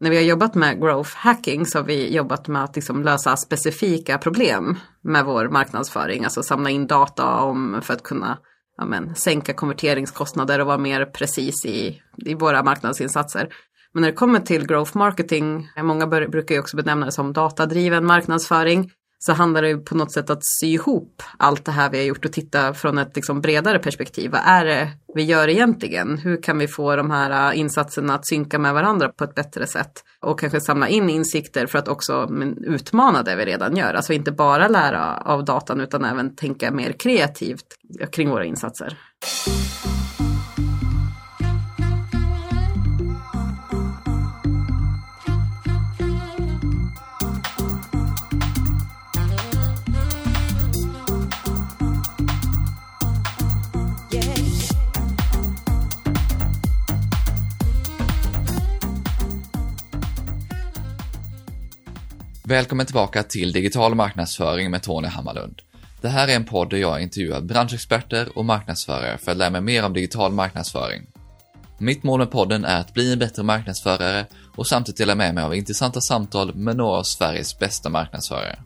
när vi har jobbat med growth hacking så har vi jobbat med att liksom lösa specifika problem med vår marknadsföring, alltså samla in data om för att kunna ja, men, sänka konverteringskostnader och vara mer precis i, i våra marknadsinsatser. Men när det kommer till growth marketing, många brukar ju också benämna det som datadriven marknadsföring, så handlar det ju på något sätt att sy ihop allt det här vi har gjort och titta från ett liksom bredare perspektiv. Vad är det vi gör egentligen? Hur kan vi få de här äh, insatserna att synka med varandra på ett bättre sätt? Och kanske samla in insikter för att också utmana det vi redan gör. Alltså inte bara lära av datan utan även tänka mer kreativt kring våra insatser. Välkommen tillbaka till Digital marknadsföring med Tony Hammarlund. Det här är en podd där jag intervjuar branschexperter och marknadsförare för att lära mig mer om digital marknadsföring. Mitt mål med podden är att bli en bättre marknadsförare och samtidigt dela med mig av intressanta samtal med några av Sveriges bästa marknadsförare.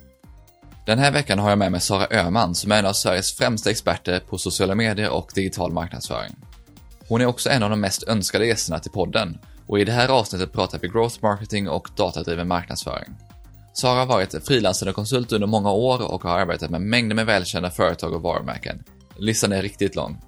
Den här veckan har jag med mig Sara Öhman som är en av Sveriges främsta experter på sociala medier och digital marknadsföring. Hon är också en av de mest önskade gästerna till podden och i det här avsnittet pratar vi growth marketing och datadriven marknadsföring. Sara har varit frilansande konsult under många år och har arbetat med mängder med välkända företag och varumärken. Listan är riktigt lång.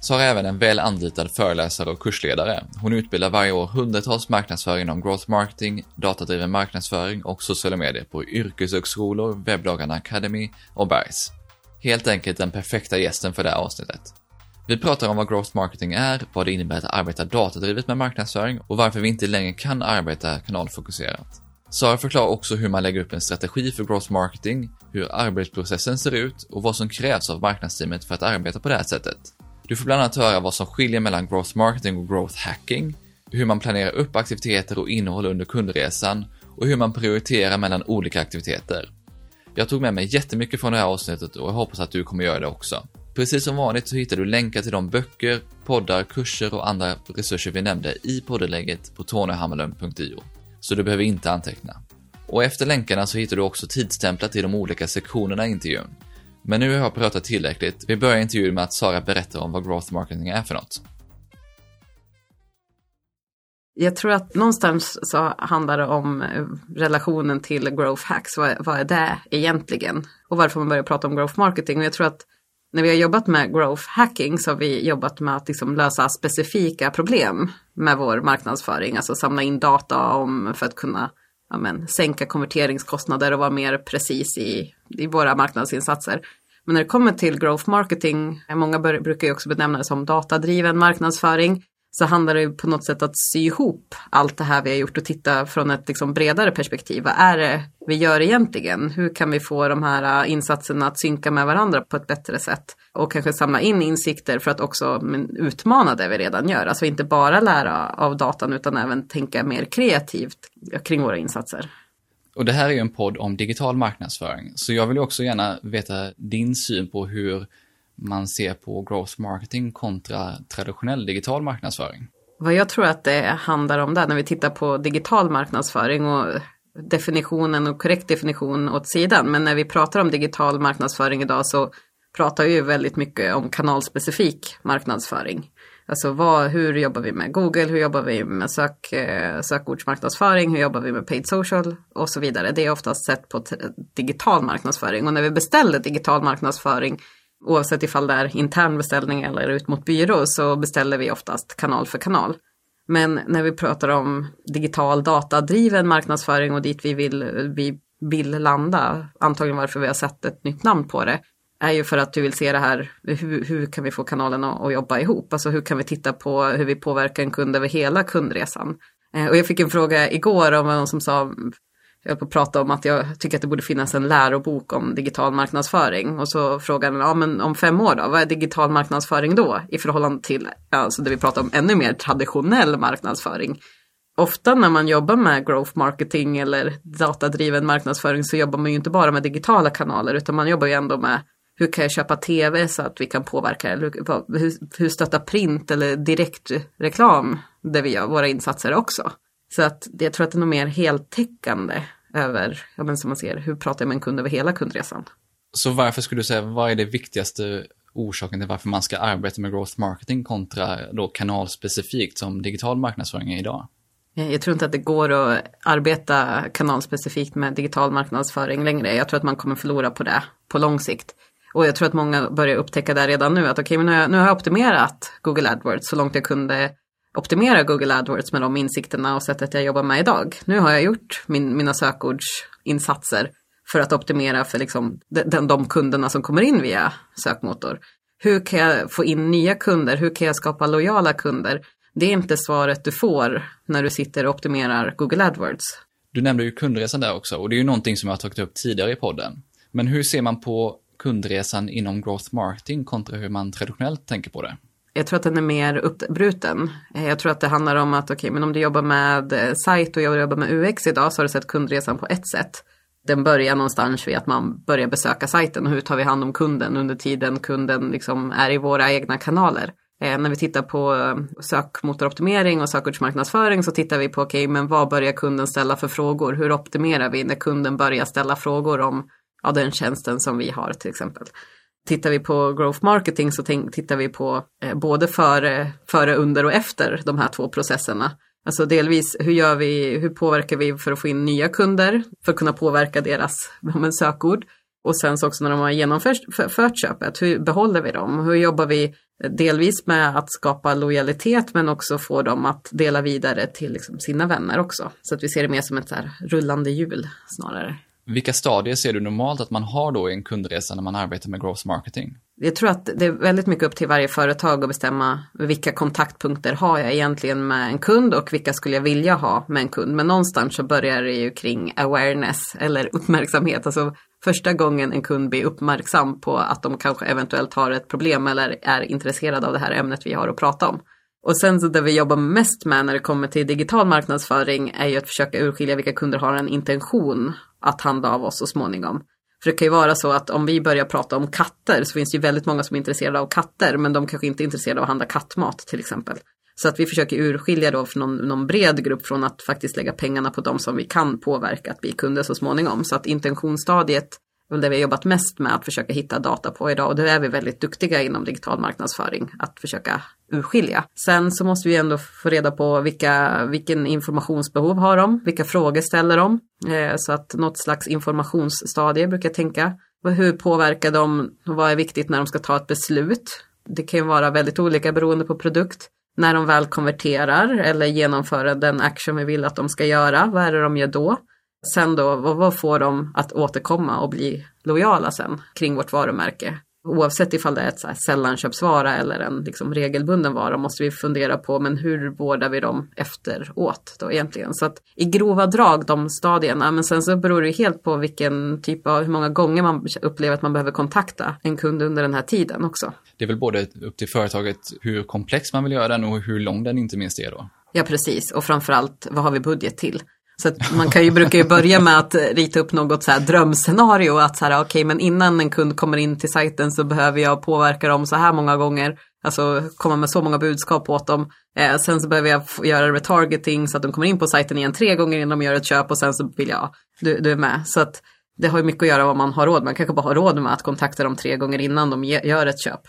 Sara är även en väl anlitad föreläsare och kursledare. Hon utbildar varje år hundratals marknadsförare inom growth marketing, datadriven marknadsföring och sociala medier på yrkeshögskolor, webbdagarna Academy och Bergs. Helt enkelt den perfekta gästen för det här avsnittet. Vi pratar om vad growth marketing är, vad det innebär att arbeta datadrivet med marknadsföring och varför vi inte längre kan arbeta kanalfokuserat. Sara förklarar också hur man lägger upp en strategi för growth marketing, hur arbetsprocessen ser ut och vad som krävs av marknadsteamet för att arbeta på det här sättet. Du får bland annat höra vad som skiljer mellan growth marketing och growth hacking, hur man planerar upp aktiviteter och innehåll under kundresan och hur man prioriterar mellan olika aktiviteter. Jag tog med mig jättemycket från det här avsnittet och jag hoppas att du kommer göra det också. Precis som vanligt så hittar du länkar till de böcker, poddar, kurser och andra resurser vi nämnde i poddlägget på tonyhammarlund.io så du behöver inte anteckna. Och efter länkarna så hittar du också tidstämplat i de olika sektionerna i intervjun. Men nu har jag pratat tillräckligt. Vi börjar intervjun med att Sara berättar om vad growth marketing är för något. Jag tror att någonstans så handlar det om eh, relationen till growth hacks. Vad, vad är det egentligen? Och varför man börjar prata om growth marketing. Och jag tror att när vi har jobbat med growth hacking så har vi jobbat med att liksom lösa specifika problem med vår marknadsföring. Alltså samla in data om för att kunna ja, men, sänka konverteringskostnader och vara mer precis i, i våra marknadsinsatser. Men när det kommer till growth marketing, många brukar ju också benämna det som datadriven marknadsföring så handlar det ju på något sätt att sy ihop allt det här vi har gjort och titta från ett liksom bredare perspektiv. Vad är det vi gör egentligen? Hur kan vi få de här äh, insatserna att synka med varandra på ett bättre sätt? Och kanske samla in insikter för att också utmana det vi redan gör. Alltså inte bara lära av datan utan även tänka mer kreativt kring våra insatser. Och det här är ju en podd om digital marknadsföring, så jag vill också gärna veta din syn på hur man ser på growth marketing kontra traditionell digital marknadsföring? Vad jag tror att det handlar om där när vi tittar på digital marknadsföring och definitionen och korrekt definition åt sidan. Men när vi pratar om digital marknadsföring idag så pratar vi ju väldigt mycket om kanalspecifik marknadsföring. Alltså vad, hur jobbar vi med Google, hur jobbar vi med sök, eh, sökordsmarknadsföring, hur jobbar vi med paid social och så vidare. Det är oftast sett på digital marknadsföring och när vi beställer digital marknadsföring Oavsett ifall det är intern beställning eller ut mot byrå så beställer vi oftast kanal för kanal. Men när vi pratar om digital datadriven marknadsföring och dit vi vill, vi vill landa, antagligen varför vi har satt ett nytt namn på det, är ju för att du vill se det här, hur, hur kan vi få kanalen att, att, jobba ihop? Alltså hur kan vi titta på hur vi påverkar en kund över hela kundresan? Eh, och jag fick en fråga igår om någon som sa, jag höll på att prata om att jag tycker att det borde finnas en lärobok om digital marknadsföring. Och så frågade han, ja men om fem år då, vad är digital marknadsföring då? I förhållande till, alltså det vi pratar om ännu mer traditionell marknadsföring. Ofta när man jobbar med growth marketing eller datadriven marknadsföring så jobbar man ju inte bara med digitala kanaler utan man jobbar ju ändå med hur kan jag köpa tv så att vi kan påverka, eller hur, hur stöttar print eller direktreklam där vi gör våra insatser också. Så att jag tror att det är nog mer heltäckande över, ja men som man ser, hur pratar jag med en kund över hela kundresan? Så varför skulle du säga, vad är det viktigaste orsaken till varför man ska arbeta med growth marketing kontra då kanalspecifikt som digital marknadsföring är idag? Jag tror inte att det går att arbeta kanalspecifikt med digital marknadsföring längre. Jag tror att man kommer förlora på det på lång sikt. Och jag tror att många börjar upptäcka det redan nu att okej, okay, men nu har, jag, nu har jag optimerat Google AdWords så långt jag kunde optimera Google AdWords med de insikterna och sättet jag jobbar med idag. Nu har jag gjort min, mina sökordsinsatser för att optimera för liksom de, de kunderna som kommer in via sökmotor. Hur kan jag få in nya kunder? Hur kan jag skapa lojala kunder? Det är inte svaret du får när du sitter och optimerar Google AdWords. Du nämnde ju kundresan där också och det är ju någonting som jag har tagit upp tidigare i podden. Men hur ser man på kundresan inom growth marketing kontra hur man traditionellt tänker på det? Jag tror att den är mer uppbruten. Eh, jag tror att det handlar om att okej, okay, men om du jobbar med eh, sajt och jag jobbar med UX idag så har du sett kundresan på ett sätt. Den börjar någonstans vid att man börjar besöka sajten och hur tar vi hand om kunden under tiden kunden liksom är i våra egna kanaler. Eh, när vi tittar på eh, sökmotoroptimering och sökordsmarknadsföring så tittar vi på okej, okay, men vad börjar kunden ställa för frågor? Hur optimerar vi när kunden börjar ställa frågor om ja, den tjänsten som vi har till exempel. Tittar vi på growth marketing så tittar vi på eh, både före, före, under och efter de här två processerna. Alltså delvis hur gör vi, hur påverkar vi för att få in nya kunder för att kunna påverka deras men, sökord. Och sen så också när de har genomfört köpet, hur behåller vi dem? Hur jobbar vi eh, delvis med att skapa lojalitet men också få dem att dela vidare till liksom sina vänner också. Så att vi ser det mer som ett så rullande hjul snarare. Vilka stadier ser du normalt att man har då i en kundresa när man arbetar med growth marketing? Jag tror att det är väldigt mycket upp till varje företag att bestämma vilka kontaktpunkter har jag egentligen med en kund och vilka skulle jag vilja ha med en kund. Men någonstans så börjar det ju kring awareness eller uppmärksamhet. Alltså första gången en kund blir uppmärksam på att de kanske eventuellt har ett problem eller är intresserade av det här ämnet vi har att prata om. Och sen så det vi jobbar mest med när det kommer till digital marknadsföring är ju att försöka urskilja vilka kunder har en intention att handla av oss så småningom. För det kan ju vara så att om vi börjar prata om katter så finns det ju väldigt många som är intresserade av katter men de kanske inte är intresserade av att handla kattmat till exempel. Så att vi försöker urskilja då från någon, någon bred grupp från att faktiskt lägga pengarna på de som vi kan påverka att bli kunder så småningom. Så att intentionsstadiet väl det vi har jobbat mest med att försöka hitta data på idag och det är vi väldigt duktiga inom digital marknadsföring att försöka urskilja. Sen så måste vi ändå få reda på vilka, vilken informationsbehov har de, vilka frågor ställer de, eh, så att något slags informationsstadie brukar jag tänka. Hur påverkar de och vad är viktigt när de ska ta ett beslut? Det kan ju vara väldigt olika beroende på produkt. När de väl konverterar eller genomför den action vi vill att de ska göra, vad är det de gör då? Sen då, vad får de att återkomma och bli lojala sen kring vårt varumärke? Oavsett ifall det är ett sällanköpsvara eller en liksom regelbunden vara måste vi fundera på men hur vårdar vi dem efteråt då egentligen. Så att i grova drag de stadierna men sen så beror det helt på vilken typ av, hur många gånger man upplever att man behöver kontakta en kund under den här tiden också. Det är väl både upp till företaget hur komplex man vill göra den och hur lång den inte minst är då. Ja precis och framförallt vad har vi budget till? Så man kan ju, brukar ju börja med att rita upp något så här drömscenario att så här, okej, okay, men innan en kund kommer in till sajten så behöver jag påverka dem så här många gånger. Alltså komma med så många budskap åt dem. Eh, sen så behöver jag göra retargeting så att de kommer in på sajten igen tre gånger innan de gör ett köp och sen så vill jag, du, du är med. Så att det har ju mycket att göra vad man har råd med. Man kanske bara har råd med att kontakta dem tre gånger innan de gör ett köp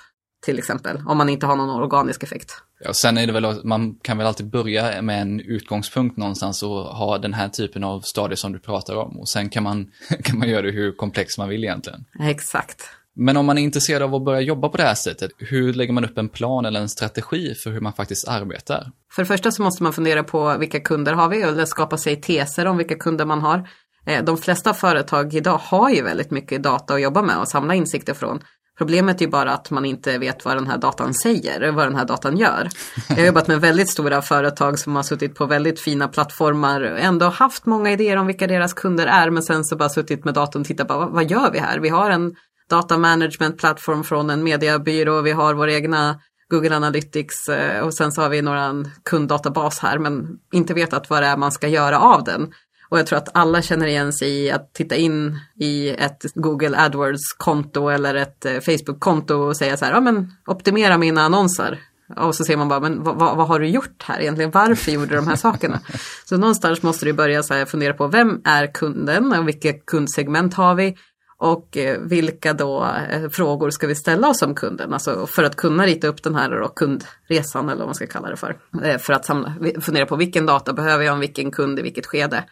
till exempel, om man inte har någon organisk effekt. Ja, sen är det väl, man kan väl alltid börja med en utgångspunkt någonstans och ha den här typen av stadier som du pratar om och sen kan man, kan man göra det hur komplext man vill egentligen. Exakt. Men om man är intresserad av att börja jobba på det här sättet, hur lägger man upp en plan eller en strategi för hur man faktiskt arbetar? För det första så måste man fundera på vilka kunder har vi eller skapa sig teser om vilka kunder man har. Eh, de flesta företag idag har ju väldigt mycket data att jobba med och samla insikter från. Problemet är bara att man inte vet vad den här datan säger, vad den här datan gör. Jag har jobbat med väldigt stora företag som har suttit på väldigt fina plattformar och ändå haft många idéer om vilka deras kunder är men sen så bara suttit med datorn och tittat på vad, gör vi här? Vi har en data management plattform från en mediebyrå, vi har vår egna Google Analytics eh, och sen så har vi några kunddatabas här men inte vetat vad det är man ska göra av den. Och jag tror att alla känner igen sig i att titta in i ett Google AdWords-konto eller ett eh, Facebook-konto och säga så här, ja men optimera mina annonser. Och så ser man bara, men vad, vad, har du gjort här egentligen? Varför gjorde du de här sakerna? Så någonstans måste du börja så här fundera på, vem är kunden och vilka kundsegment har vi? Och eh, vilka då eh, frågor ska vi ställa oss som kunden? Alltså för att kunna rita upp den här då, kundresan eller vad man ska kalla det för. För att samla, fundera på vilken data behöver jag om vilken kund i vilket skede.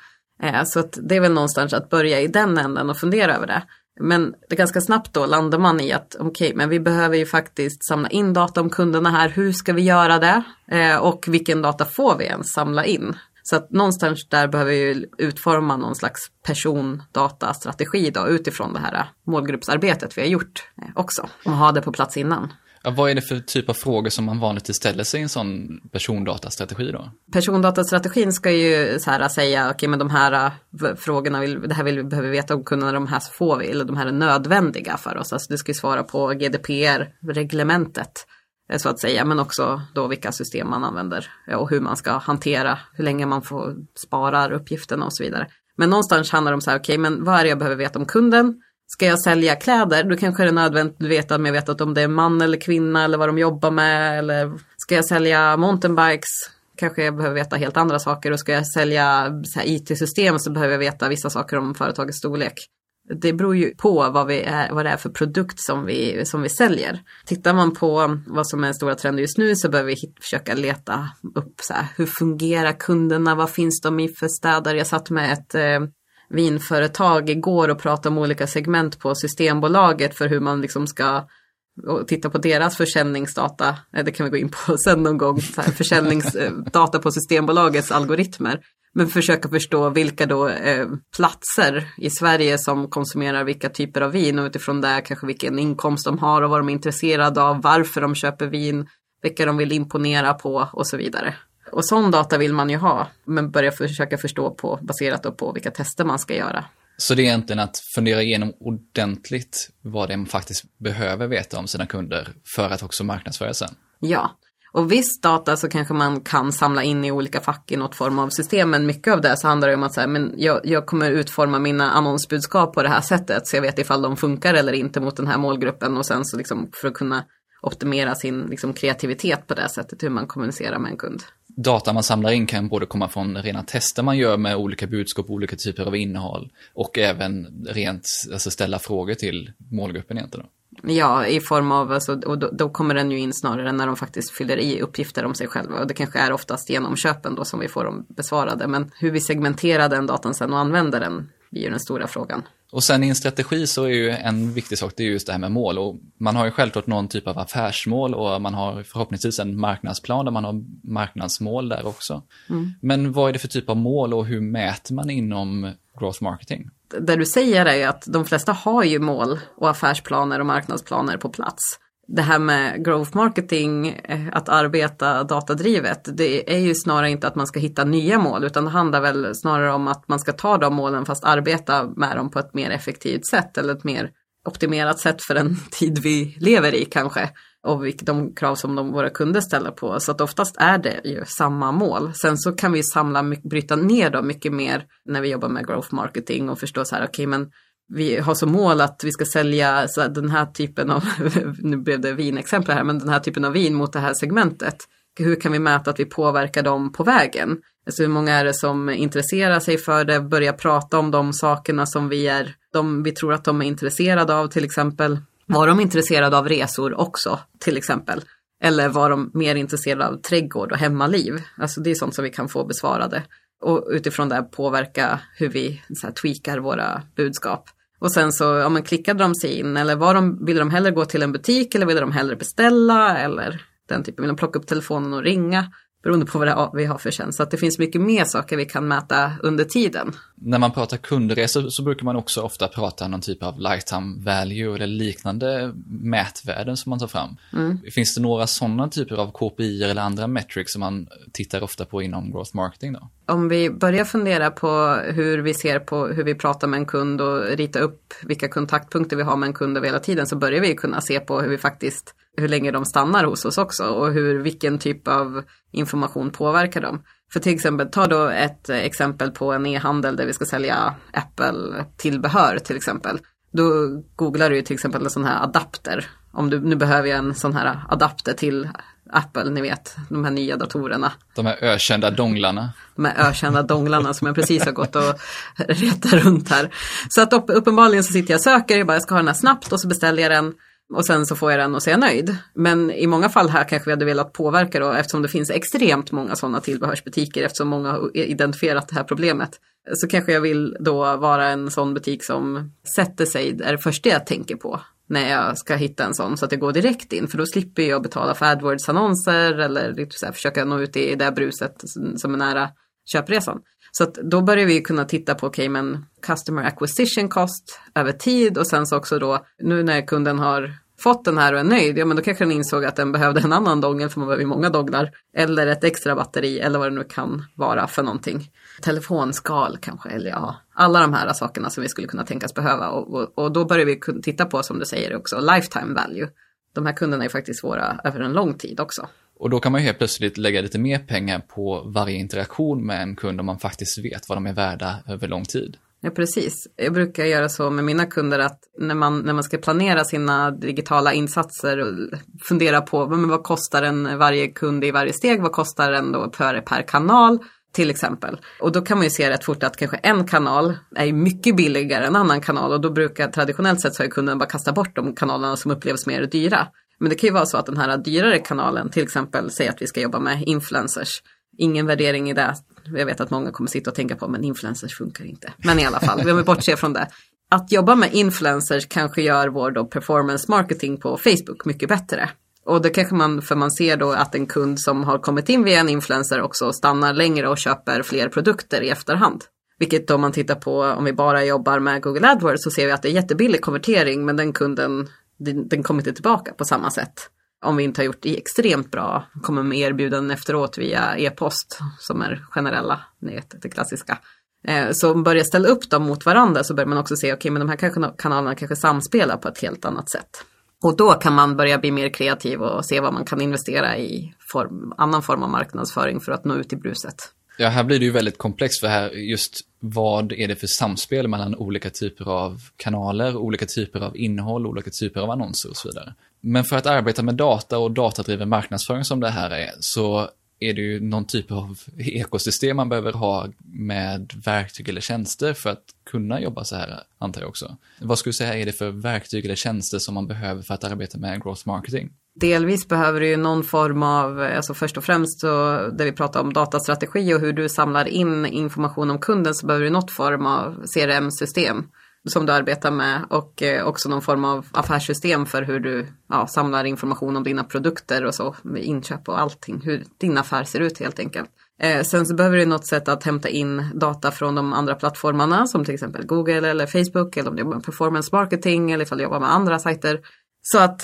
Eh, så att det är väl någonstans att börja i den änden och fundera över det. Men det ganska snabbt då landar man i att okej, okay, men vi behöver ju faktiskt samla in data om kunderna här. Hur ska vi göra det? Eh, och vilken data får vi ens samla in? Så att någonstans där behöver vi utforma någon slags persondatastrategi då utifrån det här målgruppsarbetet vi har gjort eh, också och ha det på plats innan. Ja, vad är det för typ av frågor som man vanligtvis ställer sig i en sån persondatastrategi då? Persondatastrategin ska ju så här säga, okej okay, men de här äh, frågorna, vill, det här vill vi behöver veta om kunderna, de här får vi, eller de här är nödvändiga för oss. Alltså det ska ju svara på GDPR-reglementet. Eh, så att säga, men också då vilka system man använder eh, och hur man ska hantera, hur länge man får spara uppgifterna och så vidare. Men någonstans handlar det om så här, okej, okay, men vad är det jag behöver veta om kunden? Ska jag sälja kläder, då kanske det är nödvändigt att veta om jag vet att om det är man eller kvinna eller vad de jobbar med. Eller ska jag sälja mountainbikes, kanske jag behöver veta helt andra saker. Och ska jag sälja IT-system så behöver jag veta vissa saker om företagets storlek. Det beror ju på vad, vi är, vad det är för produkt som vi, som vi säljer. Tittar man på vad som är den stora trenden just nu så behöver vi hit, försöka leta upp så här, hur fungerar kunderna, vad finns de i för städer? Jag satt med ett eh, vinföretag igår och pratade om olika segment på Systembolaget för hur man liksom ska och titta på deras försäljningsdata, eh, det kan vi gå in på sen någon gång, så här, försäljningsdata på Systembolagets algoritmer. Men försöka förstå vilka då eh, platser i Sverige som konsumerar vilka typer av vin och utifrån det kanske vilken inkomst de har och vad de är intresserade av, varför de köper vin, vilka de vill imponera på och så vidare. Och sån data vill man ju ha, men börja försöka förstå på baserat på vilka tester man ska göra. Så det är egentligen att fundera igenom ordentligt vad det är man faktiskt behöver veta om sina kunder för att också marknadsföra sen? Ja, och viss data så kanske man kan samla in i olika fack i något form av system. Men mycket av det så handlar det om att så här, men jag, jag kommer utforma mina annonsbudskap på det här sättet. Så jag vet ifall de funkar eller inte mot den här målgruppen. Och sen så liksom för att kunna optimera sin liksom, kreativitet på det sättet, hur man kommunicerar med en kund. Data man samlar in kan både komma från rena tester man gör med olika budskap, olika typer av innehåll och även rent alltså ställa frågor till målgruppen egentligen. Ja, i form av, alltså, och då, då, kommer den ju in snarare när de faktiskt fyller i uppgifter om sig själva. Och det kanske är oftast genom köpen då som vi får dem besvarade. Men hur vi segmenterar den datan sen och använder den blir ju den stora frågan. Och sen i en strategi så är ju en viktig sak, det är just det här med mål. Och man har ju självklart någon typ av affärsmål och man har förhoppningsvis en marknadsplan där man har marknadsmål där också. Mm. Men vad är det för typ av mål och hur mäter man inom growth marketing? det du säger är ju att de flesta har ju mål och affärsplaner och marknadsplaner på plats. Det här med growth marketing, eh, att arbeta datadrivet, det är ju snarare inte att man ska hitta nya mål utan det handlar väl snarare om att man ska ta de målen fast arbeta med dem på ett mer effektivt sätt eller ett mer optimerat sätt för den tid vi lever i kanske och de krav som de, våra kunder ställer på. Så att oftast är det ju samma mål. Sen så kan vi samla, bryta ner dem mycket mer när vi jobbar med growth marketing och förstå så här, okej okay, men vi har som mål att vi ska sälja så den här typen av, nu blev det vinexempel här, men den här typen av vin mot det här segmentet. Hur kan vi mäta att vi påverkar dem på vägen? Alltså hur många är det som intresserar sig för det, börjar prata om de sakerna som vi är, de vi tror att de är intresserade av till exempel. Var de intresserade av resor också, till exempel? Eller var de mer intresserade av trädgård och hemmaliv? Alltså det är sånt som vi kan få besvarade. Och utifrån det påverka hur vi så här, tweakar våra budskap. Och sen så, ja men klickade de sig in eller var de, ville de hellre gå till en butik eller ville de hellre beställa eller den typen, vill de plocka upp telefonen och ringa? Beroende på vad vi har för tjänst. Så att det finns mycket mer saker vi kan mäta under tiden. När man pratar kundresor så brukar man också ofta prata någon typ av lifetime value eller liknande mätvärden som man tar fram. Mm. Finns det några sådana typer av KPI eller andra metrics som man tittar ofta på inom growth marketing då? Om vi börjar fundera på hur vi ser på hur vi pratar med en kund och rita upp vilka kontaktpunkter vi har med en kund över hela tiden så börjar vi kunna se på hur vi faktiskt hur länge de stannar hos oss också och hur, vilken typ av information påverkar dem. För till exempel, ta då ett exempel på en e-handel där vi ska sälja Apple-tillbehör till exempel. Då googlar du till exempel en sån här adapter. Om du, nu behöver jag en sån här adapter till Apple, ni vet, de här nya datorerna. De här ökända donglarna. De här ökända donglarna som jag precis har gått och retat runt här. Så att upp, uppenbarligen så sitter jag och söker, jag bara jag ska ha den här snabbt och så beställer jag den. Och sen så får jag den och så är jag nöjd. Men i många fall här kanske vi hade velat påverka då eftersom det finns extremt många sådana tillbehörsbutiker eftersom många har identifierat det här problemet. Så kanske jag vill då vara en sån butik som sätter sig, är det första jag tänker på när jag ska hitta en sån så att jag går direkt in för då slipper jag betala för AdWords-annonser eller liksom så här, försöka nå ut i det bruset som är nära köpresan. Så att då börjar vi kunna titta på, okej okay, men customer acquisition cost över tid och sen så också då nu när kunden har fått den här och är nöjd, ja men då kanske den insåg att den behövde en annan dongel för man behöver ju många donglar. Eller ett extra batteri eller vad det nu kan vara för någonting. Telefonskal kanske, eller ja, alla de här sakerna som vi skulle kunna tänkas behöva. Och, och, och då börjar vi titta på, som du säger också, lifetime value. De här kunderna är faktiskt våra över en lång tid också. Och då kan man ju helt plötsligt lägga lite mer pengar på varje interaktion med en kund om man faktiskt vet vad de är värda över lång tid. Ja, precis. Jag brukar göra så med mina kunder att när man, när man ska planera sina digitala insatser och fundera på men vad kostar en varje kund i varje steg, vad kostar den då per, per kanal till exempel. Och då kan man ju se rätt fort att kanske en kanal är mycket billigare än en annan kanal och då brukar traditionellt sett så har kunden bara kasta bort de kanalerna som upplevs mer dyra. Men det kan ju vara så att den här dyrare kanalen, till exempel säg att vi ska jobba med influencers, ingen värdering i det. Jag vet att många kommer sitta och tänka på, men influencers funkar inte. Men i alla fall, vi vill bortse från det. Att jobba med influencers kanske gör vår då performance marketing på Facebook mycket bättre. Och det kanske man, för man ser då att en kund som har kommit in via en influencer också stannar längre och köper fler produkter i efterhand. Vilket om man tittar på, om vi bara jobbar med Google AdWords så ser vi att det är jättebillig konvertering men den kunden, den, den kommer inte tillbaka på samma sätt om vi inte har gjort det extremt bra, kommer med erbjudanden efteråt via e-post som är generella, ni vet det klassiska. Eh, så börjar ställa upp dem mot varandra så börjar man också se, okej okay, men de här kanalerna kanske samspelar på ett helt annat sätt. Och då kan man börja bli mer kreativ och se vad man kan investera i form, annan form av marknadsföring för att nå ut i bruset. Ja, här blir det ju väldigt komplext för här just vad är det för samspel mellan olika typer av kanaler, olika typer av innehåll, olika typer av annonser och så vidare. Men för att arbeta med data och datadriven marknadsföring som det här är så är det ju någon typ av ekosystem man behöver ha med verktyg eller tjänster för att kunna jobba så här, antar jag också. Vad skulle du säga är det för verktyg eller tjänster som man behöver för att arbeta med growth marketing? Delvis behöver du ju någon form av, alltså först och främst så där vi pratar om datastrategi och hur du samlar in information om kunden så behöver du något form av CRM-system som du arbetar med och eh, också någon form av affärssystem för hur du ja, samlar information om dina produkter och så, med inköp och allting, hur din affär ser ut helt enkelt. Eh, sen så behöver du något sätt att hämta in data från de andra plattformarna som till exempel Google eller Facebook eller om du jobbar med performance marketing eller ifall du jobbar med andra sajter. Så att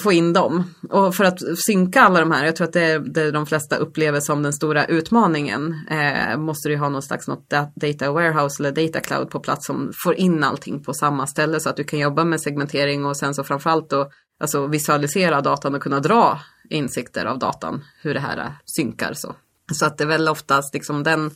få, in dem. Och för att synka alla de här, jag tror att det är det de flesta upplever som den stora utmaningen, eh, måste du ha någon slags något data warehouse eller data cloud på plats som får in allting på samma ställe så att du kan jobba med segmentering och sen så framförallt då alltså visualisera datan och kunna dra insikter av datan, hur det här synkar så. Så att det är väl oftast liksom den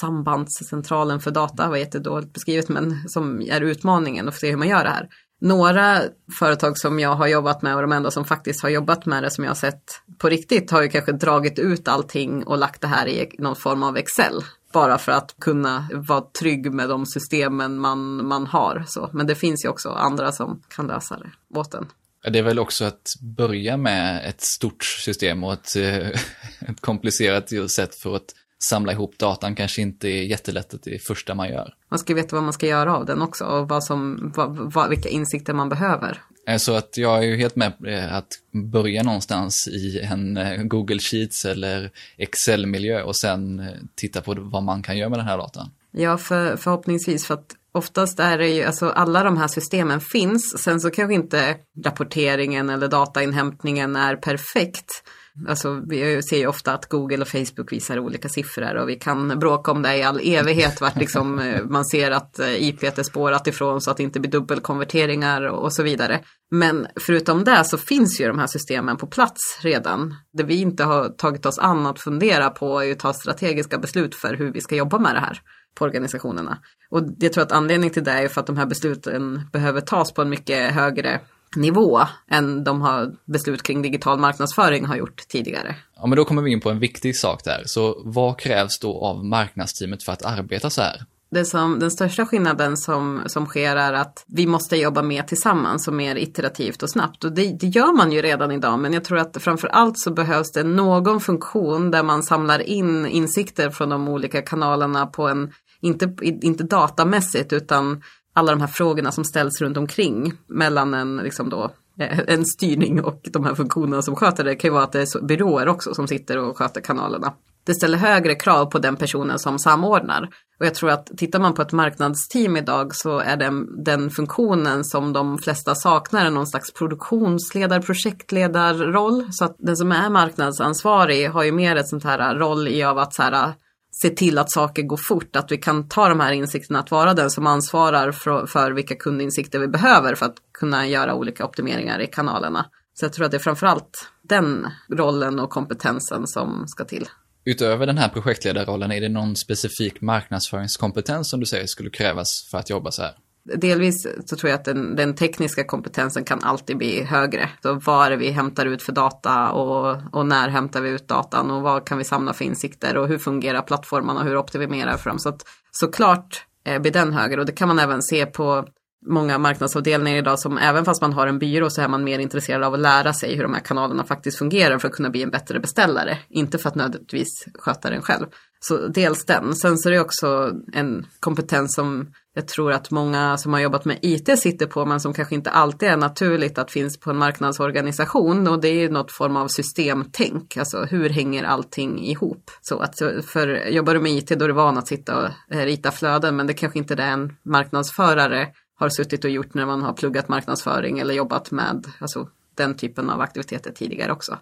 sambandscentralen för data var jättedåligt beskrivet men som är utmaningen och se hur man gör det här. Några företag som jag har jobbat med och de enda som faktiskt har jobbat med det som jag har sett på riktigt har ju kanske dragit ut allting och lagt det här i någon form av Excel. Bara för att kunna vara trygg med de systemen man, man har. Så. Men det finns ju också andra som kan lösa det åt en. Det är väl också att börja med ett stort system och ett, ett komplicerat sätt för att samla ihop datan kanske inte är jättelätt att det är första man gör. Man ska veta vad man ska göra av den också och vad som, vad, vad, vilka insikter man behöver. Eh, så att jag är ju helt med på att börja någonstans i en eh, Google Sheets eller Excel-miljö och sen eh, titta på vad man kan göra med den här datan. Ja, för, förhoppningsvis för att oftast är det ju, alltså alla de här systemen finns, sen så kanske inte rapporteringen eller datainhämtningen är perfekt. Alltså, vi ser ju ofta att Google och Facebook visar olika siffror och vi kan bråka om det i all evighet vart liksom, eh, man ser att eh, IP är spårat ifrån så att det inte blir dubbelkonverteringar och så vidare. Men förutom det så finns ju de här systemen på plats redan. Det vi inte har tagit oss an att fundera på är att ta strategiska beslut för hur vi ska jobba med det här på organisationerna. Och jag tror att anledningen till det är för att de här besluten behöver tas på en mycket högre nivå än de har beslut kring digital marknadsföring har gjort tidigare. Ja, men då kommer vi in på en viktig sak där. Så vad krävs då av marknadsteamet för att arbeta så här? Det som, den största skillnaden som, som sker är att vi måste jobba mer tillsammans och mer iterativt och snabbt. Och det, det gör man ju redan idag, men jag tror att framför allt så behövs det någon funktion där man samlar in insikter från de olika kanalerna på en, inte, inte datamässigt, utan alla de här frågorna som ställs runt omkring mellan en, liksom då, eh, en styrning och de här funktionerna som sköter det. Det kan ju vara att det är byråer också som sitter och sköter kanalerna. Det ställer högre krav på den personen som samordnar. Och jag tror att tittar man på ett marknadsteam idag så är den, den funktionen som de flesta saknar någon slags produktionsledar, projektledarroll. Så att den som är marknadsansvarig har ju mer ett sånt här roll i av att så här, se till att saker går fort, att vi kan ta de här insikterna, att vara den som ansvarar för, för vilka kundinsikter vi behöver för att kunna göra olika optimeringar i kanalerna. Så jag tror att det är framförallt den rollen och kompetensen som ska till. Utöver den här projektledarrollen, är det någon specifik marknadsföringskompetens som du säger skulle krävas för att jobba så här? Delvis så tror jag att den, den, tekniska kompetensen kan alltid bli högre. Så vad är det vi hämtar ut för data och, och, när hämtar vi ut datan och vad kan vi samla för insikter och hur fungerar plattformarna och hur optimerar vi för dem. Så att såklart eh, blir den högre och det kan man även se på många marknadsavdelningar idag som även fast man har en byrå så är man mer intresserad av att lära sig hur de här kanalerna faktiskt fungerar för att kunna bli en bättre beställare. Inte för att nödvändigtvis sköta den själv. Så dels den. Sen så är det också en kompetens som jag tror att många som har jobbat med IT sitter på men som kanske inte alltid är naturligt att finns på en marknadsorganisation och det är ju något form av systemtänk. Alltså hur hänger allting ihop? Så att för jobbar du med IT då är du van att sitta och rita flöden men det kanske inte är det en marknadsförare har suttit och gjort när man har pluggat marknadsföring eller jobbat med alltså, den typen av aktiviteter tidigare också.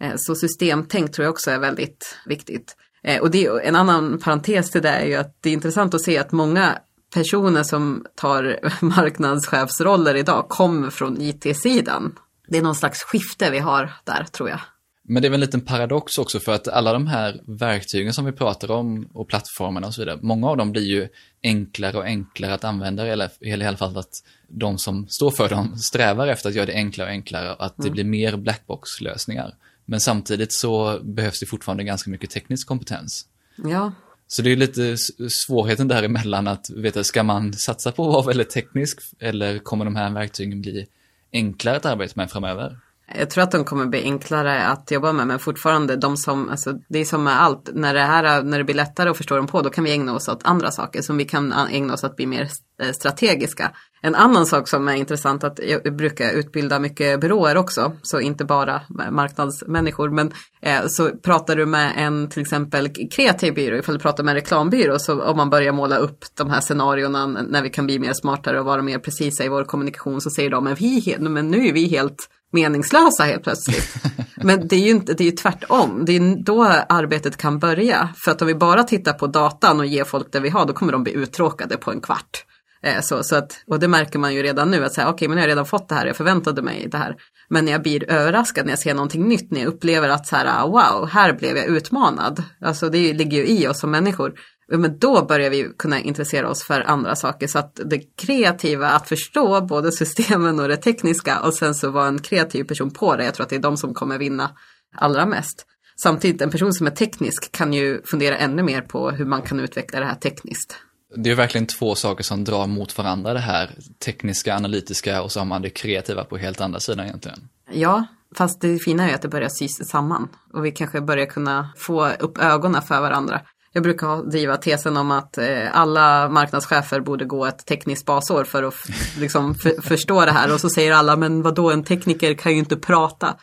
Eh, så systemtänk tror jag också är väldigt viktigt. Eh, och det, en annan parentes till det är ju att det är intressant att se att många personer som tar marknadschefsroller idag kommer från IT-sidan. Det är någon slags skifte vi har där tror jag. Men det är väl en liten paradox också för att alla de här verktygen som vi pratar om och plattformarna och så vidare, många av dem blir ju enklare och enklare att använda eller i alla fall att de som står för dem strävar efter att göra det enklare och enklare och att det mm. blir mer blackbox-lösningar. Men samtidigt så behövs det fortfarande ganska mycket teknisk kompetens. Ja. Så det är lite svårigheten däremellan att veta, ska man satsa på att vara väldigt teknisk eller kommer de här verktygen bli enklare att arbeta med framöver? Jag tror att de kommer bli enklare att jobba med men fortfarande de som, alltså det är som med allt, när det här, när det blir lättare att förstå dem på då kan vi ägna oss åt andra saker som vi kan ägna oss åt att bli mer eh, strategiska. En annan sak som är intressant att jag brukar utbilda mycket byråer också, så inte bara marknadsmänniskor, men eh, så pratar du med en till exempel kreativ byrå, ifall du pratar med en reklambyrå, så om man börjar måla upp de här scenarierna när vi kan bli mer smartare och vara mer precisa i vår kommunikation så säger de, men, vi, men nu är vi helt meningslösa helt plötsligt. Men det är ju inte, det är ju tvärtom. Det är då arbetet kan börja. För att om vi bara tittar på datan och ger folk det vi har, då kommer de bli uttråkade på en kvart. Eh, så, så att, och det märker man ju redan nu, att säga, okej, okay, men jag har redan fått det här, jag förväntade mig det här. Men när jag blir överraskad, när jag ser någonting nytt, när jag upplever att så här, ah, wow, här blev jag utmanad. Alltså det ligger ju i oss som människor men då börjar vi kunna intressera oss för andra saker. Så att det kreativa, att förstå både systemen och det tekniska och sen så vara en kreativ person på det. Jag tror att det är de som kommer vinna allra mest. Samtidigt, en person som är teknisk kan ju fundera ännu mer på hur man kan utveckla det här tekniskt. Det är verkligen två saker som drar mot varandra, det här tekniska, analytiska och så har man det kreativa på helt andra sidan egentligen. Ja, fast det fina är att det börjar sys samman och vi kanske börjar kunna få upp ögonen för varandra. Jag brukar driva tesen om att eh, alla marknadschefer borde gå ett tekniskt basår för att liksom, förstå det här. Och så säger alla, men vad då en tekniker kan ju inte prata.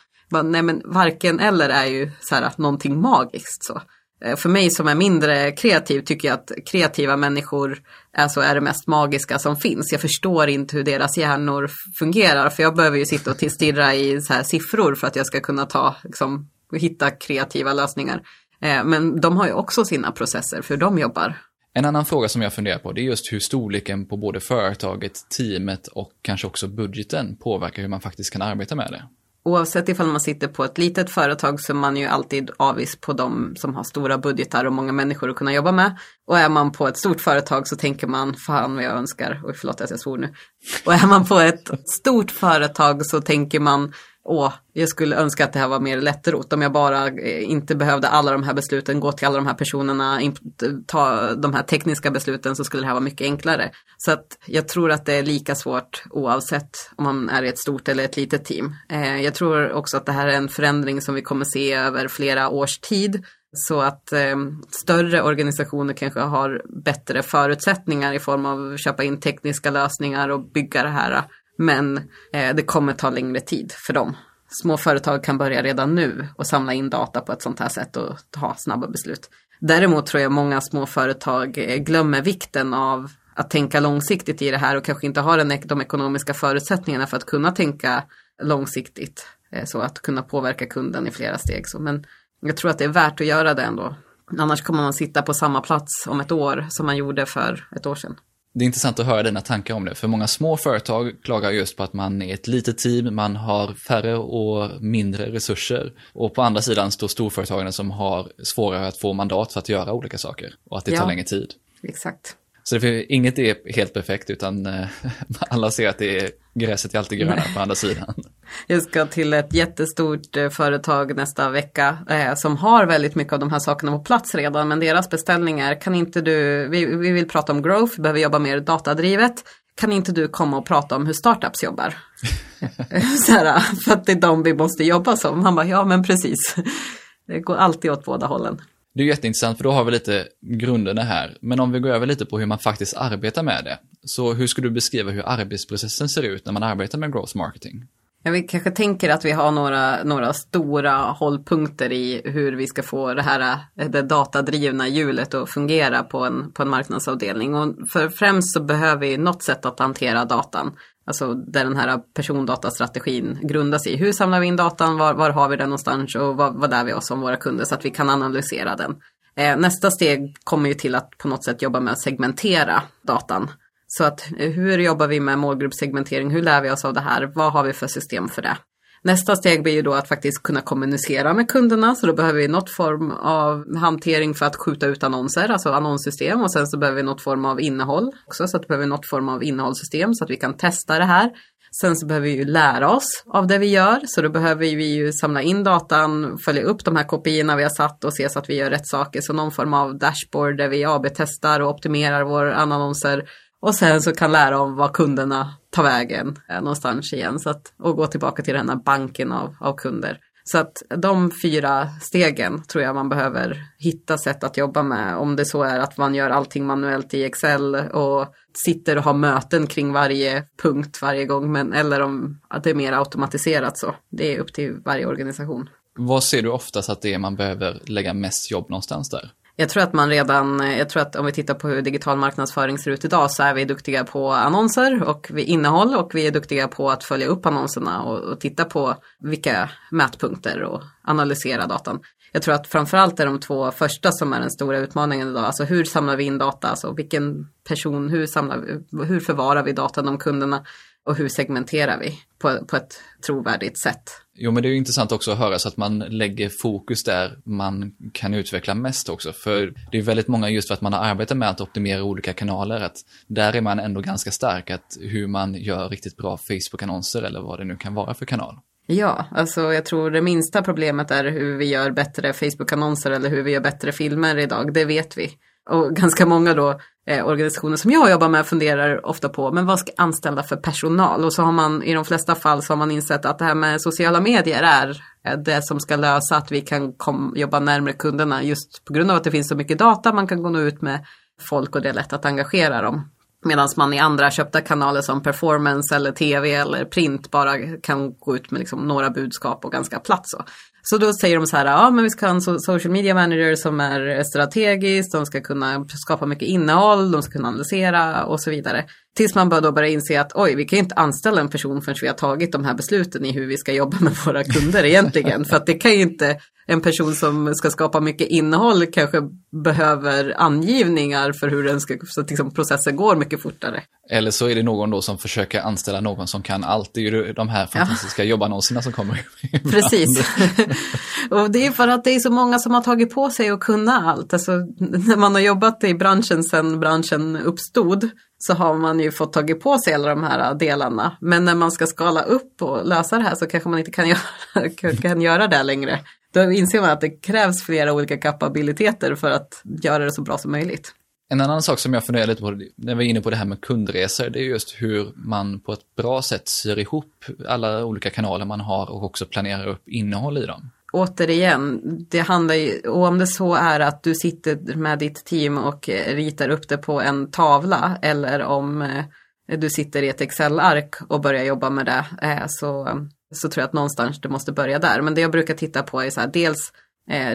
nej men varken eller är ju så här, någonting magiskt. Så. Eh, för mig som är mindre kreativ tycker jag att kreativa människor är, så är det mest magiska som finns. Jag förstår inte hur deras hjärnor fungerar för jag behöver ju sitta och stirra i så här siffror för att jag ska kunna ta, liksom, hitta kreativa lösningar. Eh, men de har ju också sina processer för hur de jobbar. En annan fråga som jag funderar på det är just hur storleken på både företaget, teamet och kanske också budgeten påverkar hur man faktiskt kan arbeta med det oavsett ifall man sitter på ett litet företag så är man ju alltid avis på de som har stora budgetar och många människor att kunna jobba med. Och är man på ett stort företag så tänker man, fan vad jag önskar, oj förlåt att jag svor nu. Och är man på ett stort företag så tänker man, åh, jag skulle önska att det här var mer lättrot. Om jag bara eh, inte behövde alla de här besluten, gå till alla de här personerna, ta de här tekniska besluten så skulle det här vara mycket enklare. Så att jag tror att det är lika svårt oavsett om man är i ett stort eller ett litet team. Eh, jag tror också att det här är en förändring som vi kommer se över flera års tid. Så att eh, större organisationer kanske har bättre förutsättningar i form av att köpa in tekniska lösningar och bygga det här eh, men eh, det kommer ta längre tid för dem. Små företag kan börja redan nu och samla in data på ett sånt här sätt och ta snabba beslut. Däremot tror jag många små företag eh, glömmer vikten av att tänka långsiktigt i det här och kanske inte har de ekonomiska förutsättningarna för att kunna tänka långsiktigt. Eh, så att kunna påverka kunden i flera steg. Men jag tror att det är värt att göra det ändå. Annars kommer man sitta på samma plats om ett år som man gjorde för ett år sedan det är intressant att höra dina tankar om det, för många små företag klagar just på att man är ett litet team, man har färre och mindre resurser. Och på andra sidan står storföretagen som har svårare att få mandat för att göra olika saker och att det ja, tar längre tid. Exakt. Så det, inget är helt perfekt utan eh, alla ser att det är gräset är alltid grönare på andra sidan. Jag ska till ett jättestort eh, företag nästa vecka eh, som har väldigt mycket av de här sakerna på plats redan. Men deras beställningar, kan inte du, vi, vi vill prata om growth, vi behöver jobba mer datadrivet. Kan inte du komma och prata om hur startups jobbar? Så här, för att det är de vi måste jobba som. Han bara, ja men precis. Det går alltid åt båda hållen. Det är jätteintressant för då har vi lite grunderna här. Men om vi går över lite på hur man faktiskt arbetar med det. Så hur skulle du beskriva hur arbetsprocessen ser ut när man arbetar med growth marketing? Ja, vi kanske tänker att vi har några, några stora hållpunkter i hur vi ska få det här det datadrivna hjulet att fungera på en, på en marknadsavdelning. Och för främst så behöver vi något sätt att hantera datan. Alltså där den här persondatastrategin grundas i. Hur samlar vi in datan? Var, var har vi den någonstans? Och vad, vad lär vi oss om våra kunder så att vi kan analysera den? Eh, nästa steg kommer ju till att på något sätt jobba med att segmentera datan. Så att eh, hur jobbar vi med målgruppssegmentering? Hur lär vi oss av det här? Vad har vi för system för det? Nästa steg blir ju då att faktiskt kunna kommunicera med kunderna, så då behöver vi något form av hantering för att skjuta ut annonser, alltså annonssystem och sen så behöver vi något form av innehåll också, så att vi behöver något form av innehållssystem så att vi kan testa det här. Sen så behöver vi ju lära oss av det vi gör, så då behöver vi ju samla in datan, följa upp de här kopiorna vi har satt och se så att vi gör rätt saker. Så någon form av dashboard där vi AB-testar och optimerar våra annonser och sen så kan lära om vad kunderna ta vägen eh, någonstans igen. Så att, och gå tillbaka till den här banken av, av kunder. Så att de fyra stegen tror jag man behöver hitta sätt att jobba med. Om det så är att man gör allting manuellt i Excel och sitter och har möten kring varje punkt varje gång. Men, eller om att det är mer automatiserat så. Det är upp till varje organisation. Vad ser du oftast att det är man behöver lägga mest jobb någonstans där? Jag tror att man redan, jag tror att om vi tittar på hur digital marknadsföring ser ut idag så är vi duktiga på annonser och innehåll och vi är duktiga på att följa upp annonserna och, och titta på vilka mätpunkter och analysera datan. Jag tror att framförallt är de två första som är den stora utmaningen idag. Alltså hur samlar vi in data? Alltså vilken person, hur, samlar vi, hur förvarar vi datan om kunderna? Och hur segmenterar vi på, på ett trovärdigt sätt? Jo, men det är ju intressant också att höra så att man lägger fokus där man kan utveckla mest också. För det är väldigt många just för att man har arbetat med att optimera olika kanaler, att där är man ändå ganska stark, att hur man gör riktigt bra Facebook-annonser eller vad det nu kan vara för kanal. Ja, alltså jag tror det minsta problemet är hur vi gör bättre Facebook-annonser eller hur vi gör bättre filmer idag, det vet vi. Och ganska många då eh, organisationer som jag jobbar med funderar ofta på, men vad ska anställa för personal? Och så har man i de flesta fall så har man insett att det här med sociala medier är eh, det som ska lösa att vi kan kom, jobba närmare kunderna just på grund av att det finns så mycket data man kan gå ut med folk och det är lätt att engagera dem. Medan man i andra köpta kanaler som performance eller tv eller print bara kan gå ut med liksom några budskap och ganska platt så. Så då säger de så här, ja men vi ska ha en social media manager som är strategisk, de ska kunna skapa mycket innehåll, de ska kunna analysera och så vidare. Tills man då börjar inse att oj, vi kan inte anställa en person förrän vi har tagit de här besluten i hur vi ska jobba med våra kunder egentligen. För att det kan ju inte en person som ska skapa mycket innehåll kanske behöver angivningar för hur den ska, så att liksom processen går mycket fortare. Eller så är det någon då som försöker anställa någon som kan allt. Det är ju de här fantastiska ja. jobbannonserna som kommer. Precis. och det är för att det är så många som har tagit på sig att kunna allt. Alltså, när man har jobbat i branschen sedan branschen uppstod så har man ju fått tagit på sig alla de här äh, delarna. Men när man ska skala upp och lösa det här så kanske man inte kan göra, kan göra det längre. Då inser man att det krävs flera olika kapabiliteter för att göra det så bra som möjligt. En annan sak som jag funderar lite på när vi är inne på det här med kundresor, det är just hur man på ett bra sätt syr ihop alla olika kanaler man har och också planerar upp innehåll i dem. Återigen, det handlar ju, och om det så är att du sitter med ditt team och eh, ritar upp det på en tavla eller om eh, du sitter i ett Excel-ark och börjar jobba med det, eh, så så tror jag att någonstans du måste börja där. Men det jag brukar titta på är så här, dels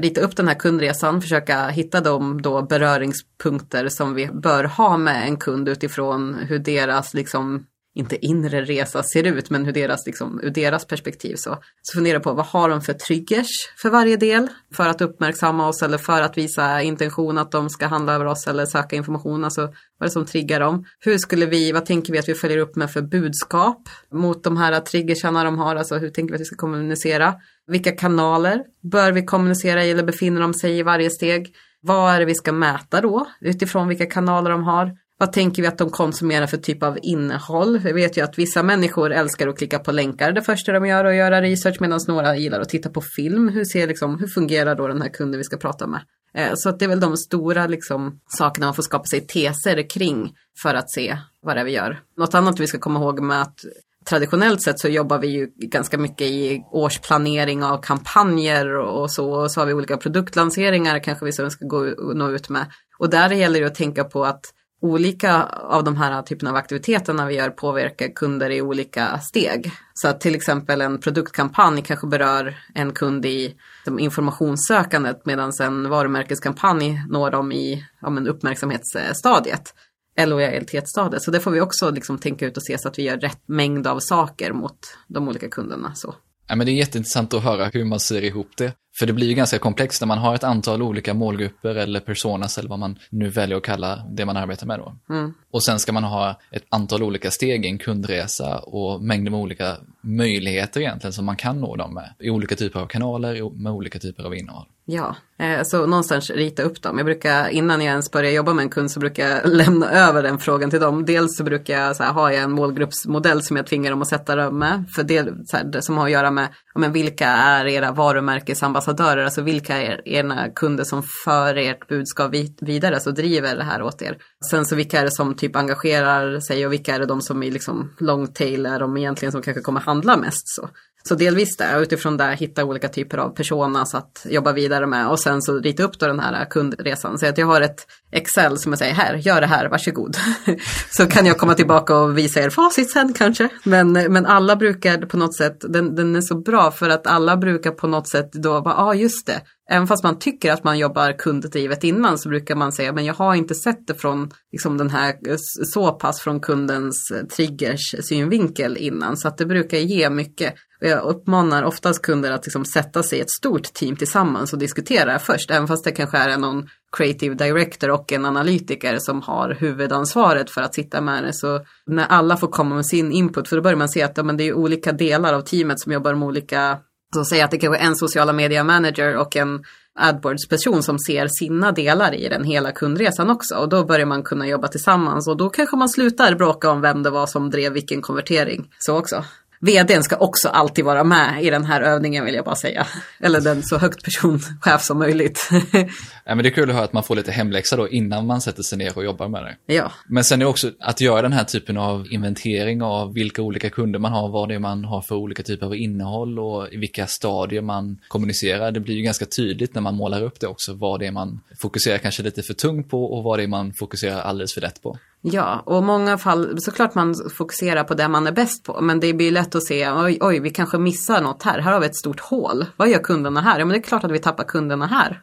rita upp den här kundresan, försöka hitta de då beröringspunkter som vi bör ha med en kund utifrån hur deras liksom inte inre resa ser ut, men hur deras, liksom, ur deras perspektiv så. Så fundera på vad har de för triggers för varje del för att uppmärksamma oss eller för att visa intention att de ska handla över oss eller söka information. Alltså vad är det som triggar dem? Hur skulle vi, vad tänker vi att vi följer upp med för budskap mot de här triggersarna de har? Alltså hur tänker vi att vi ska kommunicera? Vilka kanaler bör vi kommunicera i eller befinner de sig i varje steg? Vad är det vi ska mäta då utifrån vilka kanaler de har? Vad tänker vi att de konsumerar för typ av innehåll? Vi vet ju att vissa människor älskar att klicka på länkar det första de gör och göra research medan några gillar att titta på film. Hur, ser liksom, hur fungerar då den här kunden vi ska prata med? Eh, så att det är väl de stora liksom, sakerna man får skapa sig teser kring för att se vad det är vi gör. Något annat vi ska komma ihåg med att traditionellt sett så jobbar vi ju ganska mycket i årsplanering av kampanjer och så. Och så har vi olika produktlanseringar kanske vi ska gå och nå ut med. Och där gäller det att tänka på att olika av de här typerna av aktiviteterna vi gör påverkar kunder i olika steg. Så att till exempel en produktkampanj kanske berör en kund i informationssökandet medan en varumärkeskampanj når dem i ja, men uppmärksamhetsstadiet eller lojalitetsstadiet. Så det får vi också liksom tänka ut och se så att vi gör rätt mängd av saker mot de olika kunderna. Så. Ja, men det är jätteintressant att höra hur man ser ihop det. För det blir ju ganska komplext när man har ett antal olika målgrupper eller personas eller vad man nu väljer att kalla det man arbetar med då. Mm. Och sen ska man ha ett antal olika steg i en kundresa och mängder med olika möjligheter egentligen som man kan nå dem med. I olika typer av kanaler med olika typer av innehåll. Ja, eh, så någonstans rita upp dem. Jag brukar, innan jag ens börjar jobba med en kund så brukar jag lämna över den frågan till dem. Dels så brukar jag så här, ha en målgruppsmodell som jag tvingar dem att sätta dem med. För det, så här, som har att göra med men vilka är era varumärkesambassadörer, alltså vilka är era kunder som för ert budskap vidare, alltså driver det här åt er. Sen så vilka är det som typ engagerar sig och vilka är det de som är liksom long tail, är de egentligen som kanske kommer handla mest så. Så delvis det, utifrån det hitta olika typer av personas att jobba vidare med och sen så rita upp då den här kundresan. Så att jag har ett Excel som jag säger här, gör det här, varsågod. så kan jag komma tillbaka och visa er facit sen kanske. Men, men alla brukar på något sätt, den, den är så bra för att alla brukar på något sätt då bara, ja ah, just det, Även fast man tycker att man jobbar kunddrivet innan så brukar man säga, men jag har inte sett det från liksom den här så pass från kundens triggers synvinkel innan. Så att det brukar ge mycket. Och jag uppmanar oftast kunder att liksom sätta sig i ett stort team tillsammans och diskutera först, även fast det kanske är någon creative director och en analytiker som har huvudansvaret för att sitta med det. Så när alla får komma med sin input, för då börjar man se att ja, men det är olika delar av teamet som jobbar med olika så säga att det kanske är en sociala media manager och en AdWords-person som ser sina delar i den hela kundresan också. Och då börjar man kunna jobba tillsammans och då kanske man slutar bråka om vem det var som drev vilken konvertering. Så också. Vdn ska också alltid vara med i den här övningen vill jag bara säga. Eller den så högt personchef som möjligt. ja, men det är kul att höra att man får lite hemläxa då innan man sätter sig ner och jobbar med det. Ja. Men sen är också att göra den här typen av inventering av vilka olika kunder man har, vad det är man har för olika typer av innehåll och i vilka stadier man kommunicerar. Det blir ju ganska tydligt när man målar upp det också vad det är man fokuserar kanske lite för tungt på och vad det är man fokuserar alldeles för lätt på. Ja, och många fall, såklart man fokuserar på det man är bäst på, men det blir lätt att se, oj, oj, vi kanske missar något här, här har vi ett stort hål, vad gör kunderna här? Ja, men det är klart att vi tappar kunderna här.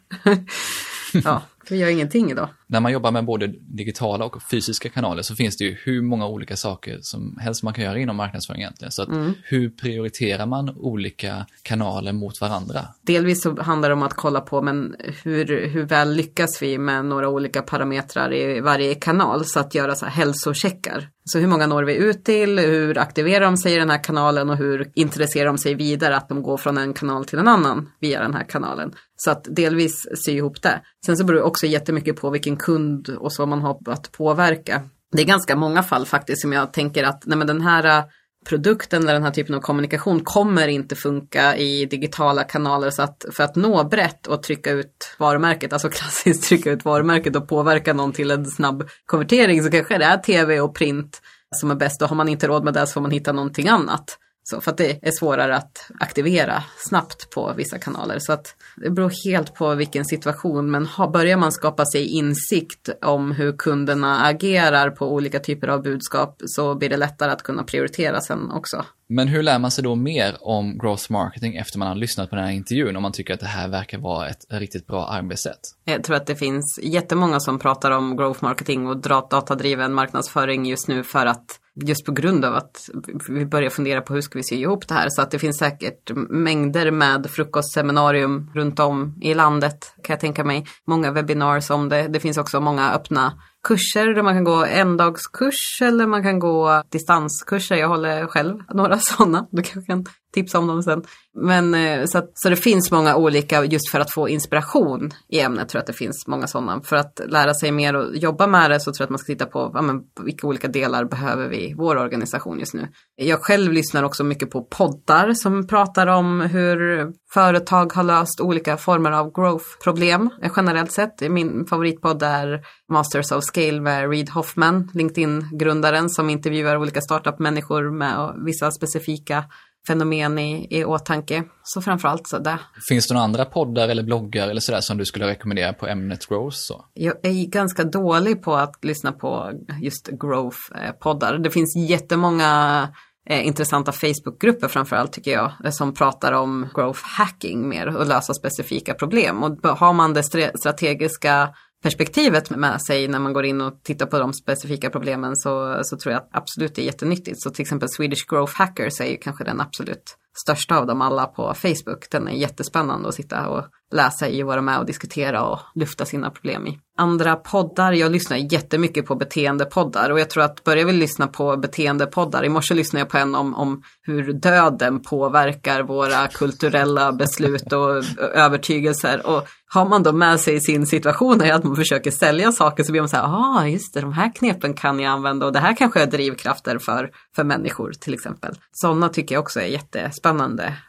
ja. Vi gör ingenting idag. När man jobbar med både digitala och fysiska kanaler så finns det ju hur många olika saker som helst man kan göra inom marknadsföring egentligen. Så mm. hur prioriterar man olika kanaler mot varandra? Delvis så handlar det om att kolla på men hur, hur väl lyckas vi med några olika parametrar i varje kanal så att göra så här hälsocheckar. Så hur många når vi ut till, hur aktiverar de sig i den här kanalen och hur intresserar de sig vidare att de går från en kanal till en annan via den här kanalen. Så att delvis sy ihop det. Sen så beror det också jättemycket på vilken kund och så man har att påverka. Det är ganska många fall faktiskt som jag tänker att nej men den här äh, produkten eller den här typen av kommunikation kommer inte funka i digitala kanaler. Så att för att nå brett och trycka ut varumärket, alltså klassiskt trycka ut varumärket och påverka någon till en snabb konvertering så kanske det är tv och print som är bäst. Och har man inte råd med det så får man hitta någonting annat. Så för att det är svårare att aktivera snabbt på vissa kanaler. Så att det beror helt på vilken situation. Men börjar man skapa sig insikt om hur kunderna agerar på olika typer av budskap så blir det lättare att kunna prioritera sen också. Men hur lär man sig då mer om growth marketing efter man har lyssnat på den här intervjun om man tycker att det här verkar vara ett riktigt bra arbetssätt? Jag tror att det finns jättemånga som pratar om growth marketing och datadriven marknadsföring just nu för att just på grund av att vi börjar fundera på hur ska vi sy ihop det här. Så att det finns säkert mängder med frukostseminarium runt om i landet kan jag tänka mig. Många webinars om det. Det finns också många öppna kurser där man kan gå endagskurs eller man kan gå distanskurser. Jag håller själv några sådana. Du kanske kan tipsa om dem sen. Men eh, så, att, så det finns många olika just för att få inspiration i ämnet. tror jag att det finns många sådana. För att lära sig mer och jobba med det så tror jag att man ska titta på ja, men, vilka olika delar behöver vi i vår organisation just nu. Jag själv lyssnar också mycket på poddar som pratar om hur företag har löst olika former av growth-problem generellt sett. Min favoritpodd är Masters of Scale med Reid Hoffman, LinkedIn-grundaren som intervjuar olika startup-människor med vissa specifika fenomen i, i åtanke. Så framförallt så det. Finns det några andra poddar eller bloggar eller sådär som du skulle rekommendera på ämnet growth? Så? Jag är ganska dålig på att lyssna på just growth-poddar. Det finns jättemånga eh, intressanta Facebookgrupper framförallt tycker jag, som pratar om growth hacking mer och lösa specifika problem. Och har man det strategiska perspektivet med sig när man går in och tittar på de specifika problemen så, så tror jag absolut det är jättenyttigt. Så till exempel Swedish Growth Hackers är ju kanske den absolut största av dem alla på Facebook. Den är jättespännande att sitta och läsa i och vara med och diskutera och lyfta sina problem i. Andra poddar, jag lyssnar jättemycket på beteendepoddar och jag tror att börjar vi lyssna på beteendepoddar, i morse lyssnade jag på en om, om hur döden påverkar våra kulturella beslut och övertygelser och har man då med sig sin situation är att man försöker sälja saker så blir man så här, ja ah, just det, de här knepen kan jag använda och det här kanske är drivkrafter för, för människor till exempel. Sådana tycker jag också är jättespännande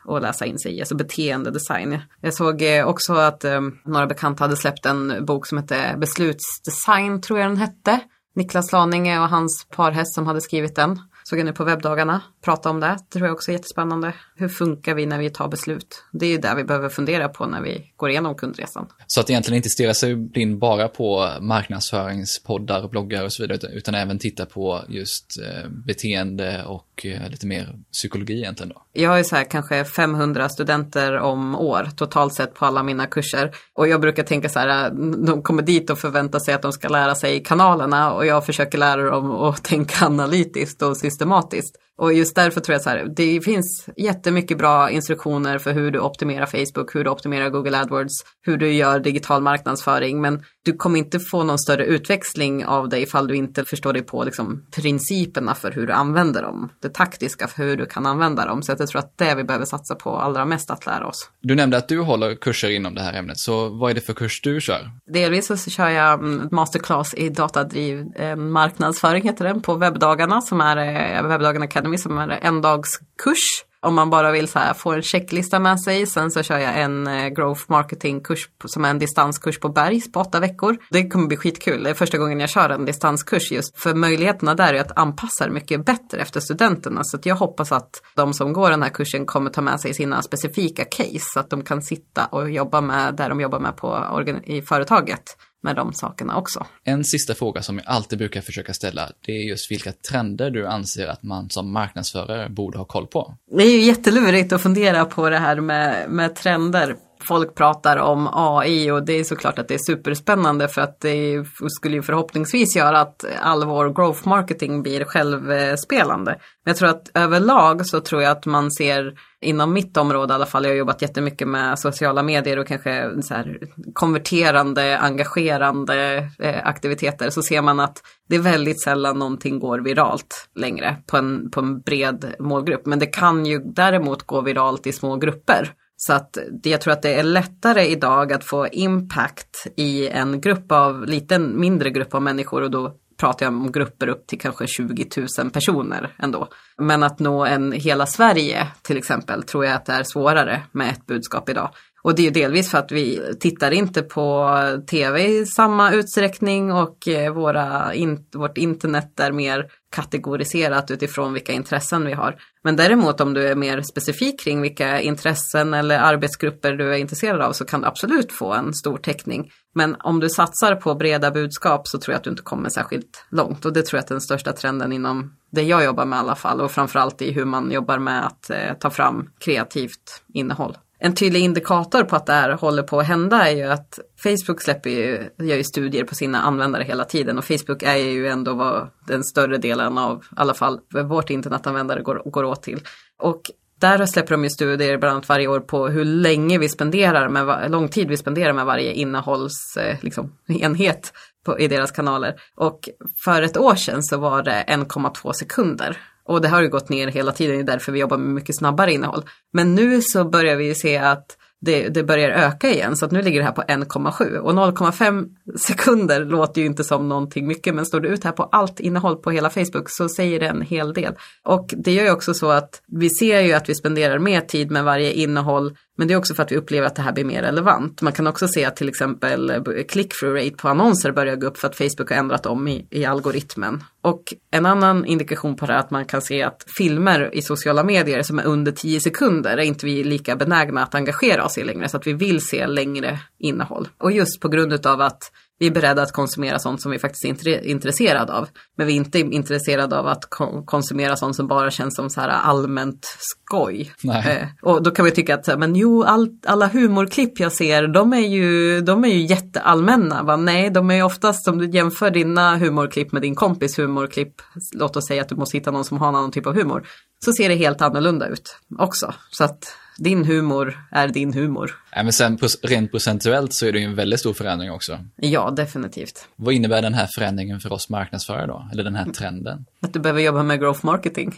att läsa in sig i, alltså beteendedesign. Jag såg eh, också att um, några bekanta hade släppt en bok som hette Beslutsdesign, tror jag den hette. Niklas Laninge och hans parhäst som hade skrivit den såg jag nu på webbdagarna prata om det. Det tror jag också är jättespännande. Hur funkar vi när vi tar beslut? Det är ju det vi behöver fundera på när vi går igenom kundresan. Så att egentligen inte stirra sig blind bara på marknadsföringspoddar, bloggar och så vidare, utan även titta på just eh, beteende och eh, lite mer psykologi egentligen då? Jag har ju så här kanske 500 studenter om år totalt sett på alla mina kurser. Och jag brukar tänka så här, de kommer dit och förväntar sig att de ska lära sig kanalerna och jag försöker lära dem att tänka analytiskt och systematiskt systematiskt Och just därför tror jag så här, det finns jättemycket bra instruktioner för hur du optimerar Facebook, hur du optimerar Google AdWords, hur du gör digital marknadsföring. Men du kommer inte få någon större utväxling av det ifall du inte förstår dig på liksom, principerna för hur du använder dem. Det taktiska för hur du kan använda dem. Så jag tror att det är vi behöver satsa på allra mest att lära oss. Du nämnde att du håller kurser inom det här ämnet, så vad är det för kurs du kör? Delvis så kör jag mm, masterclass i datadriv eh, marknadsföring heter den, på webbdagarna som är eh, Webbdagarna Academy som är en dagskurs om man bara vill så här, få en checklista med sig. Sen så kör jag en eh, growth marketing kurs som är en distanskurs på Bergs på åtta veckor. Det kommer bli skitkul. Det är första gången jag kör en distanskurs just för möjligheterna där är att anpassa det mycket bättre efter studenterna. Så att jag hoppas att de som går den här kursen kommer ta med sig sina specifika case så att de kan sitta och jobba med där de jobbar med på i företaget med de sakerna också. En sista fråga som jag alltid brukar försöka ställa, det är just vilka trender du anser att man som marknadsförare borde ha koll på? Det är ju jättelurigt att fundera på det här med, med trender folk pratar om AI och det är såklart att det är superspännande för att det skulle ju förhoppningsvis göra att all vår growth marketing blir självspelande. Men jag tror att överlag så tror jag att man ser inom mitt område i alla fall, jag har jobbat jättemycket med sociala medier och kanske så här konverterande, engagerande eh, aktiviteter, så ser man att det är väldigt sällan någonting går viralt längre på en, på en bred målgrupp. Men det kan ju däremot gå viralt i små grupper. Så att jag tror att det är lättare idag att få impact i en grupp av, liten mindre grupp av människor och då pratar jag om grupper upp till kanske 20 000 personer ändå. Men att nå en hela Sverige till exempel tror jag att det är svårare med ett budskap idag. Och det är ju delvis för att vi tittar inte på tv i samma utsträckning och eh, våra in, vårt internet är mer kategoriserat utifrån vilka intressen vi har. Men däremot om du är mer specifik kring vilka intressen eller arbetsgrupper du är intresserad av så kan du absolut få en stor täckning. Men om du satsar på breda budskap så tror jag att du inte kommer särskilt långt och det tror jag är den största trenden inom det jag jobbar med i alla fall och framförallt i hur man jobbar med att eh, ta fram kreativt innehåll en tydlig indikator på att det här håller på att hända är ju att Facebook släpper ju, gör ju studier på sina användare hela tiden och Facebook är ju ändå vad den större delen av, i alla fall vårt internetanvändare går, går åt till. Och där släpper de ju studier bland annat varje år på hur länge vi spenderar med, lång tid vi spenderar med varje innehållsenhet liksom, på, i deras kanaler. Och för ett år sedan så var det 1,2 sekunder och det har ju gått ner hela tiden, det är därför vi jobbar med mycket snabbare innehåll. Men nu så börjar vi se att det, det börjar öka igen så att nu ligger det här på 1,7 och 0,5 sekunder låter ju inte som någonting mycket men står du ut här på allt innehåll på hela Facebook så säger det en hel del. Och det gör ju också så att vi ser ju att vi spenderar mer tid med varje innehåll men det är också för att vi upplever att det här blir mer relevant. Man kan också se att till exempel eh, click-through rate på annonser börjar gå upp för att Facebook har ändrat om i, i algoritmen. Och en annan indikation på det är att man kan se att filmer i sociala medier som är under 10 sekunder är inte vi lika benägna att engagera oss i längre så att vi vill se längre innehåll. Och just på grund av att vi är beredda att konsumera sånt som vi faktiskt är intresserade av. Men vi är inte intresserade av att konsumera sånt som bara känns som så här allmänt skoj. Eh, och då kan vi tycka att, men jo, all, alla humorklipp jag ser, de är ju, de är ju jätteallmänna. Va? Nej, de är oftast, om du jämför dina humorklipp med din kompis humorklipp, låt oss säga att du måste hitta någon som har annan typ av humor, så ser det helt annorlunda ut också. Så att din humor är din humor. Ja, men sen rent procentuellt så är det ju en väldigt stor förändring också. Ja, definitivt. Vad innebär den här förändringen för oss marknadsförare då? Eller den här trenden? Att du behöver jobba med growth marketing.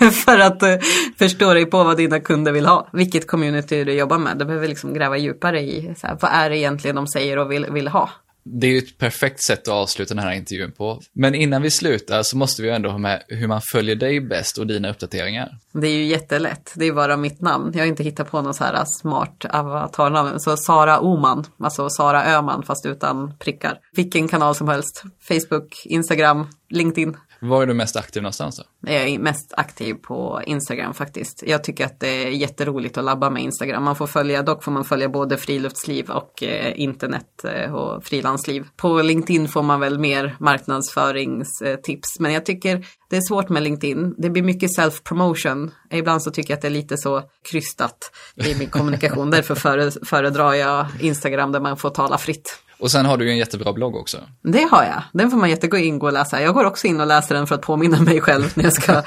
för att uh, förstå dig på vad dina kunder vill ha. Vilket community du jobbar med. Du behöver liksom gräva djupare i så här, vad är det egentligen de säger och vill, vill ha. Det är ju ett perfekt sätt att avsluta den här intervjun på. Men innan vi slutar så måste vi ändå ha med hur man följer dig bäst och dina uppdateringar. Det är ju jättelätt. Det är bara mitt namn. Jag har inte hittat på något så här smart avatarnamn. Så Sara Oman, alltså Sara Öman fast utan prickar. Vilken kanal som helst. Facebook, Instagram, LinkedIn. Var är du mest aktiv någonstans då? Jag är mest aktiv på Instagram faktiskt. Jag tycker att det är jätteroligt att labba med Instagram. Man får följa, dock får man följa både friluftsliv och eh, internet eh, och frilansliv. På LinkedIn får man väl mer marknadsföringstips. Men jag tycker det är svårt med LinkedIn. Det blir mycket self-promotion. Ibland så tycker jag att det är lite så krystat i min kommunikation. Därför föredrar jag Instagram där man får tala fritt. Och sen har du ju en jättebra blogg också. Det har jag. Den får man jättegå in och läsa. Jag går också in och läser den för att påminna mig själv när jag ska...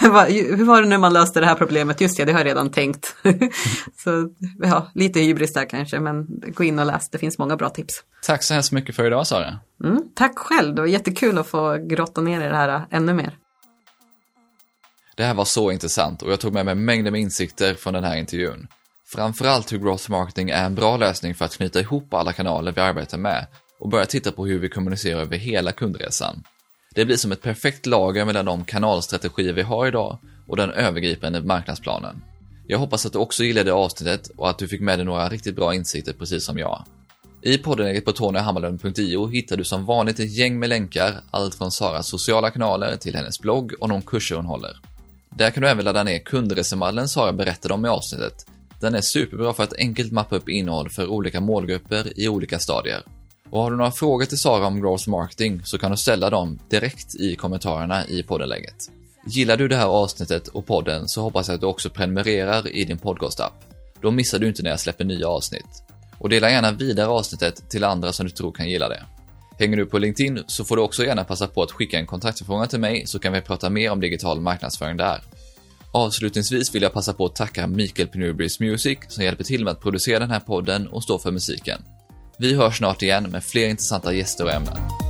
Hur var det när man löste det här problemet? Just det, det har jag redan tänkt. så ja, lite hybris där kanske, men gå in och läs. Det finns många bra tips. Tack så hemskt mycket för idag Sara. Mm, tack själv, det var jättekul att få grotta ner i det här ännu mer. Det här var så intressant och jag tog med mig mängder med insikter från den här intervjun. Framförallt hur growth marketing är en bra lösning för att knyta ihop alla kanaler vi arbetar med och börja titta på hur vi kommunicerar över hela kundresan. Det blir som ett perfekt lager mellan de kanalstrategier vi har idag och den övergripande marknadsplanen. Jag hoppas att du också gillade avsnittet och att du fick med dig några riktigt bra insikter precis som jag. I poddenläget på tonyhammarlund.io hittar du som vanligt ett gäng med länkar, allt från Saras sociala kanaler till hennes blogg och de kurser hon håller. Där kan du även ladda ner kundresemallen Sara berättade om i avsnittet den är superbra för att enkelt mappa upp innehåll för olika målgrupper i olika stadier. Och har du några frågor till Sara om growth marketing så kan du ställa dem direkt i kommentarerna i poddenläget. Gillar du det här avsnittet och podden så hoppas jag att du också prenumererar i din podcastapp. Då missar du inte när jag släpper nya avsnitt. Och dela gärna vidare avsnittet till andra som du tror kan gilla det. Hänger du på LinkedIn så får du också gärna passa på att skicka en kontaktförfrågan till mig så kan vi prata mer om digital marknadsföring där. Avslutningsvis vill jag passa på att tacka Mikael på Music som hjälper till med att producera den här podden och stå för musiken. Vi hörs snart igen med fler intressanta gäster och ämnen.